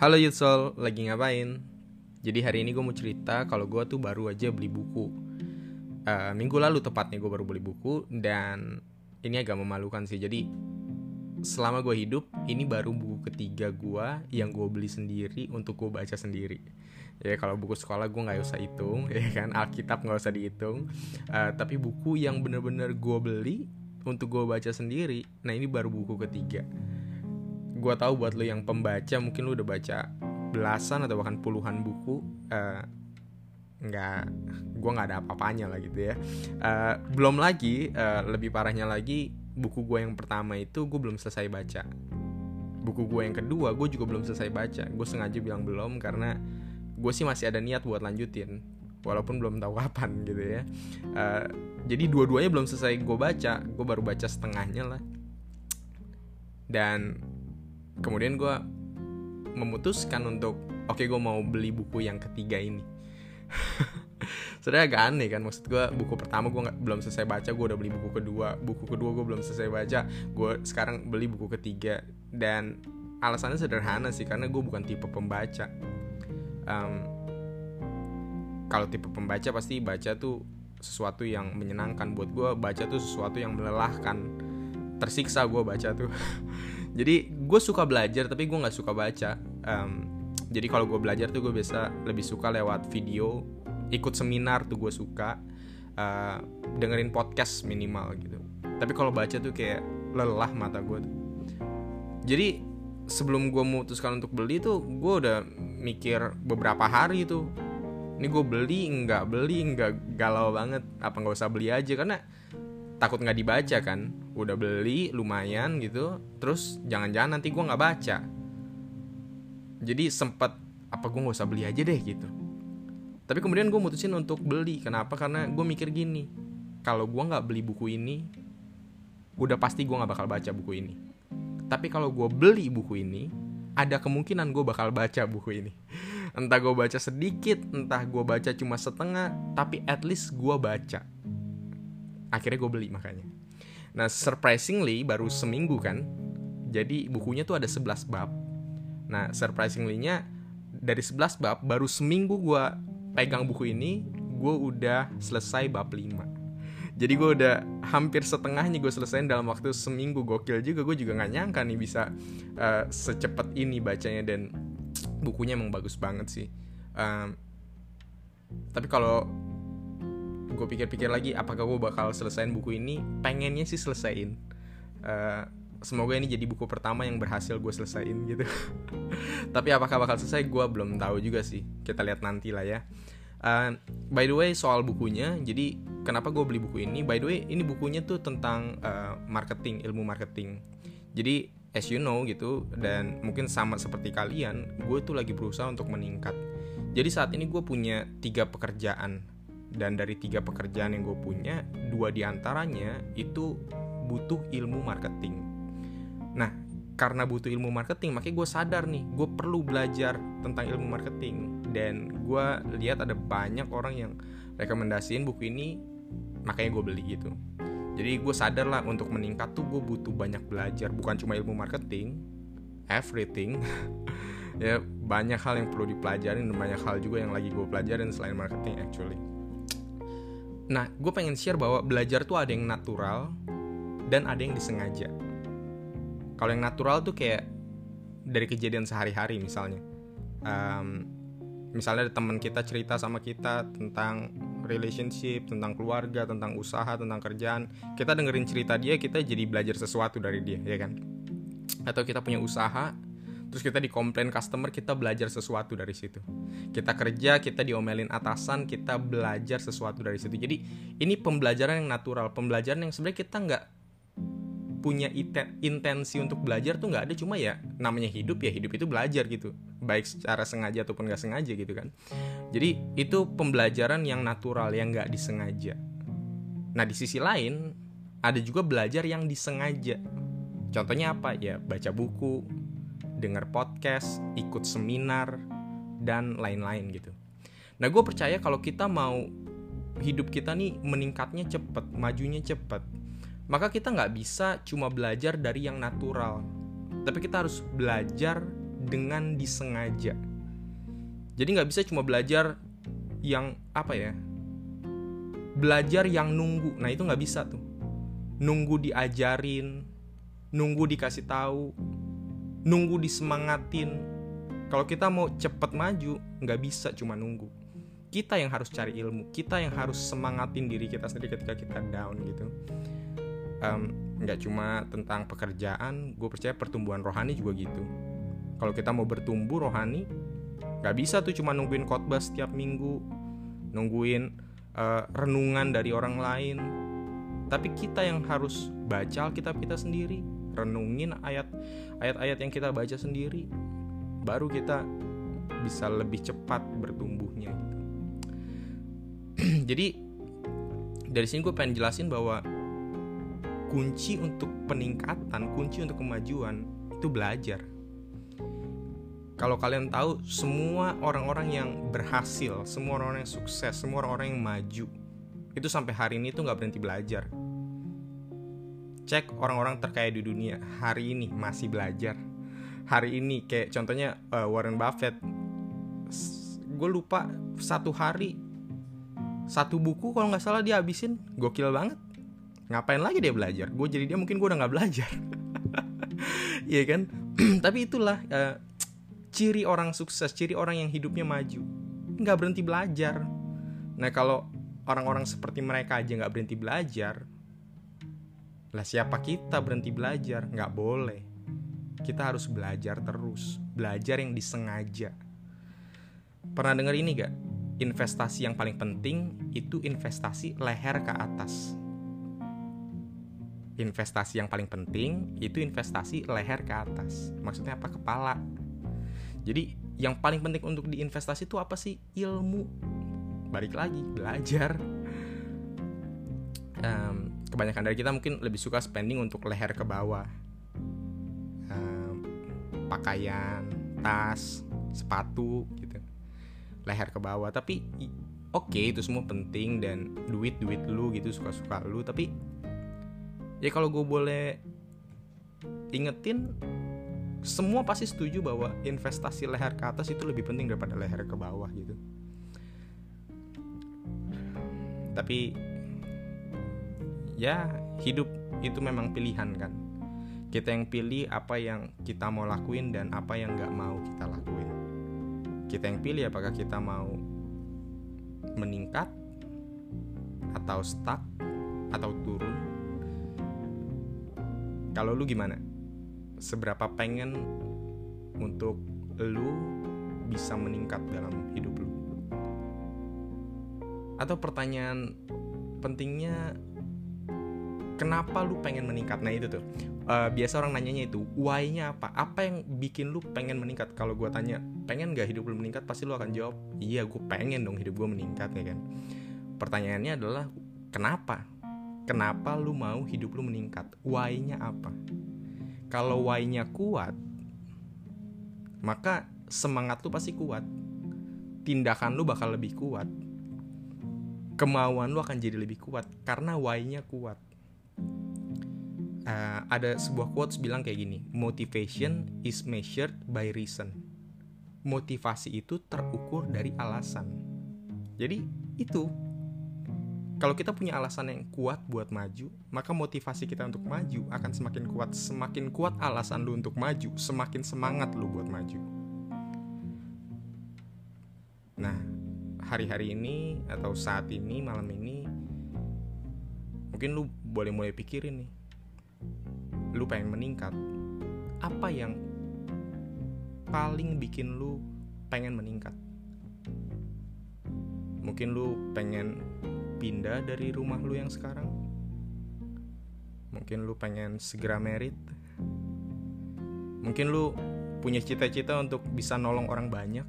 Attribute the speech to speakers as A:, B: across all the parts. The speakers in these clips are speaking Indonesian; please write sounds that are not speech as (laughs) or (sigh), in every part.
A: Halo Yutsol, lagi ngapain? Jadi hari ini gue mau cerita kalau gue tuh baru aja beli buku. Uh, Minggu lalu tepatnya gue baru beli buku Dan ini agak memalukan sih. Jadi selama gue hidup ini baru buku ketiga gue yang gue beli sendiri untuk gue baca sendiri. Ya kalau buku sekolah gue nggak usah hitung (laughs) ya kan? Alkitab nggak usah dihitung. Uh, tapi buku yang bener-bener gue beli untuk gue baca sendiri nah ini baru buku ketiga gue tahu buat lo yang pembaca mungkin lo udah baca belasan atau bahkan puluhan buku uh, nggak gue nggak ada apa-apanya lah gitu ya. Uh, belum lagi uh, lebih parahnya lagi buku gue yang pertama itu gue belum selesai baca. Buku gue yang kedua gue juga belum selesai baca. Gue sengaja bilang belum karena gue sih masih ada niat buat lanjutin walaupun belum tahu (laughs) kapan gitu ya. Uh, jadi dua-duanya belum selesai gue baca gue baru baca setengahnya lah. Dan kemudian gue memutuskan untuk oke okay, gue mau beli buku yang ketiga ini. (laughs) Sebenarnya agak aneh kan maksud gue buku pertama gue nggak belum selesai baca gue udah beli buku kedua. Buku kedua gue belum selesai baca gue sekarang beli buku ketiga. Dan alasannya sederhana sih karena gue bukan tipe pembaca. Um, kalau tipe pembaca pasti baca tuh sesuatu yang menyenangkan. Buat gue baca tuh sesuatu yang melelahkan. Tersiksa gue baca tuh (laughs) jadi gue suka belajar tapi gue nggak suka baca. Um, jadi kalau gue belajar tuh gue biasa lebih suka lewat video ikut seminar tuh gue suka. Uh, dengerin podcast minimal gitu. Tapi kalau baca tuh kayak lelah mata gue jadi sebelum gue memutuskan untuk beli tuh gue udah mikir beberapa hari tuh. Ini gue beli nggak beli nggak galau banget. Apa nggak usah beli aja karena takut nggak dibaca kan udah beli lumayan gitu. Terus jangan-jangan nanti gue nggak baca. Jadi sempet apa gue nggak usah beli aja deh gitu. Tapi kemudian gue mutusin untuk beli. Kenapa? Karena gue mikir gini kalau gue nggak beli buku ini udah pasti gue nggak bakal baca buku ini. Tapi kalau gue beli buku ini ada kemungkinan gue bakal baca buku ini. (laughs) Entah gue baca sedikit entah gue baca cuma setengah tapi at least gue baca. Akhirnya gue beli makanya nah surprisingly baru seminggu kan jadi bukunya tuh ada 11 bab. Nah surprisingly-nya dari 11 bab baru seminggu gue pegang buku ini gue udah selesai bab 5 jadi gue udah hampir setengahnya gue selesaiin dalam waktu seminggu. Gokil juga gue juga nggak nyangka nih bisa uh, secepat ini bacanya dan bukunya emang bagus banget sih. Um, tapi kalau gue pikir-pikir lagi apakah gue bakal selesaiin buku ini? Pengennya sih selesaiin uh, semoga ini jadi buku pertama yang berhasil gue selesaiin gitu. (laughs) Tapi apakah bakal selesai gue belum tahu juga sih. Kita lihat nanti lah ya. Uh, by the way soal bukunya jadi kenapa gue beli buku ini? By the way ini bukunya tuh tentang uh, marketing ilmu marketing. Jadi as you know gitu dan mungkin sama seperti kalian gue tuh lagi berusaha untuk meningkat. Jadi saat ini gue punya tiga pekerjaan dan dari tiga pekerjaan yang gue punya dua di antaranya itu butuh ilmu marketing. Nah karena butuh ilmu marketing makanya gue sadar nih gue perlu belajar tentang ilmu marketing. Dan gue lihat ada banyak orang yang rekomendasiin buku ini makanya gue beli gitu. Jadi gue sadar lah untuk meningkat tuh gue butuh banyak belajar. Bukan cuma ilmu marketing everything. (laughs) Ya banyak hal yang perlu dipelajarin dan banyak hal juga yang lagi gue pelajarin selain marketing actually Nah, gue pengen share bahwa belajar tuh ada yang natural dan ada yang disengaja. Kalau yang natural tuh kayak dari kejadian sehari-hari misalnya. Um, misalnya ada teman kita cerita sama kita tentang relationship, tentang keluarga, tentang usaha, tentang kerjaan. Kita dengerin cerita dia, kita jadi belajar sesuatu dari dia, ya kan? Atau kita punya usaha, terus kita dikomplain customer kita belajar sesuatu dari situ. Kita kerja kita diomelin atasan kita belajar sesuatu dari situ. Jadi ini pembelajaran yang natural pembelajaran yang sebenarnya kita nggak punya intensi untuk belajar tuh nggak ada. Cuma ya namanya hidup ya hidup itu belajar gitu. Baik secara sengaja ataupun nggak sengaja gitu kan. Jadi itu pembelajaran yang natural yang nggak disengaja. Nah di sisi lain ada juga belajar yang disengaja. Contohnya apa? Ya baca buku denger podcast, ikut seminar, dan lain-lain gitu. Nah gue percaya kalau kita mau hidup kita nih meningkatnya cepet, majunya cepet, maka kita nggak bisa cuma belajar dari yang natural, tapi kita harus belajar dengan disengaja. Jadi nggak bisa cuma belajar yang apa ya belajar yang nunggu. Nah itu nggak bisa tuh. Nunggu diajarin nunggu dikasih tahu nunggu disemangatin. Kalau kita mau cepet maju nggak bisa cuma nunggu. Kita yang harus cari ilmu kita yang harus semangatin diri kita sendiri ketika kita down gitu. Nggak um, cuma tentang pekerjaan gue percaya pertumbuhan rohani juga gitu. Kalau kita mau bertumbuh rohani nggak bisa tuh cuma nungguin khotbah setiap minggu nungguin uh, renungan dari orang lain. Tapi kita yang harus baca Alkitab kita sendiri renungin ayat ayat-ayat yang kita baca sendiri baru kita bisa lebih cepat bertumbuhnya gitu. (clears throat) Jadi dari sini gue pengen jelasin bahwa kunci untuk peningkatan kunci untuk kemajuan itu belajar. Kalau kalian tahu semua orang-orang yang berhasil semua orang-orang yang sukses semua orang-orang yang maju itu sampai hari ini tuh nggak berhenti belajar cek orang-orang terkaya di dunia hari ini masih belajar. Hari ini kayak contohnya uh, Warren Buffett. Gue lupa satu hari satu buku kalau nggak salah dia habisin. Gokil banget. Ngapain lagi dia belajar? Gue jadi dia mungkin gue udah nggak belajar. (laughs) Iya kan? (clears throat) Tapi itulah uh, ciri orang sukses ciri orang yang hidupnya maju nggak berhenti belajar. Nah kalau orang-orang seperti mereka aja nggak berhenti belajar lah siapa kita berhenti belajar? Nggak boleh. Kita harus belajar terus. Belajar yang disengaja. Pernah dengar ini gak investasi yang paling penting itu investasi leher ke atas. Investasi yang paling penting itu investasi leher ke atas. Maksudnya apa? Kepala. Jadi yang paling penting untuk diinvestasi itu apa sih? Ilmu. Balik lagi belajar. Um, kebanyakan dari kita mungkin lebih suka spending untuk leher ke bawah. Pakaian tas sepatu gitu. Leher ke bawah. Tapi oke okay, itu semua penting dan duit duit lu gitu suka suka lu. Tapi ya kalau gue boleh ingetin semua pasti setuju bahwa investasi leher ke atas itu lebih penting daripada leher ke bawah gitu. Tapi ya hidup itu memang pilihan kan. Kita yang pilih apa yang kita mau lakuin dan apa yang nggak mau kita lakuin. Kita yang pilih apakah kita mau meningkat atau stuck atau turun. Kalau lu gimana? Seberapa pengen untuk lu bisa meningkat dalam hidup lu? Atau pertanyaan pentingnya kenapa lu pengen meningkat? Nah itu tuh. Uh, biasa orang nanyanya itu why-nya apa? Apa yang bikin lu pengen meningkat? Kalau gue tanya pengen gak hidup lu meningkat? Pasti lu akan jawab iya gue pengen dong hidup gue meningkat ya kan. Pertanyaannya adalah kenapa? Kenapa lu mau hidup lu meningkat? Why-nya apa? Kalau why-nya kuat maka semangat lu pasti kuat. Tindakan lu bakal lebih kuat. Kemauan lu akan jadi lebih kuat karena why-nya kuat. Uh, ada sebuah quotes bilang kayak gini, motivation is measured by reason. Motivasi itu terukur dari alasan. Jadi itu kalau kita punya alasan yang kuat buat maju, maka motivasi kita untuk maju akan semakin kuat. Semakin kuat alasan lu untuk maju, semakin semangat lu buat maju. Nah, hari-hari ini atau saat ini malam ini mungkin lu boleh mulai pikirin nih lu pengen meningkat apa yang paling bikin lu pengen meningkat? Mungkin lu pengen pindah dari rumah lu yang sekarang? Mungkin lu pengen segera merit? Mungkin lu punya cita-cita untuk bisa nolong orang banyak?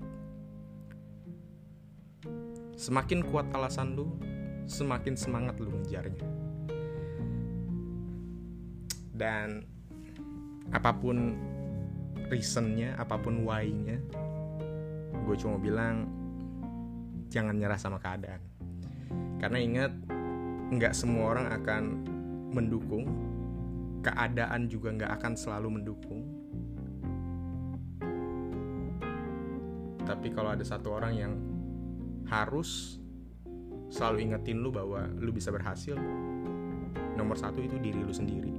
A: Semakin kuat alasan lu, semakin semangat lu ngejarnya. Dan apa pun reasonnya, apa pun why-nya, gue cuma bilang jangan nyerah sama keadaan. Karena ingat, nggak semua orang akan mendukung, keadaan juga nggak akan selalu mendukung. tapi kalau ada satu orang yang harus selalu ingetin lu bahwa lu bisa berhasil nomor satu itu diri lu sendiri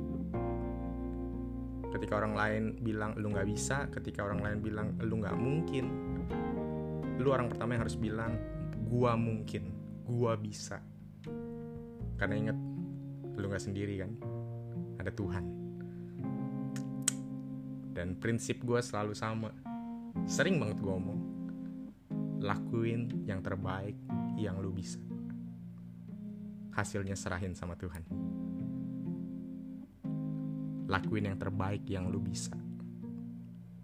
A: ketika orang lain bilang lu nggak bisa. Ketika orang lain bilang lu nggak mungkin. Lu orang pertama yang harus bilang gua mungkin gua bisa. Karena inget lu nggak sendiri kan? Ada Tuhan. Dan prinsip gue selalu sama. Sering banget gue ngomong lakuin yang terbaik yang lu bisa. Hasilnya serahin sama Tuhan lakuin yang terbaik yang lu bisa.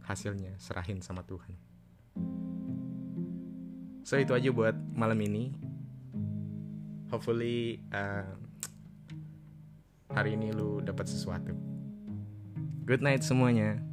A: Hasilnya serahin sama Tuhan. So itu aja buat malam ini. Hopefully uh, hari ini lu dapat sesuatu. Good night semuanya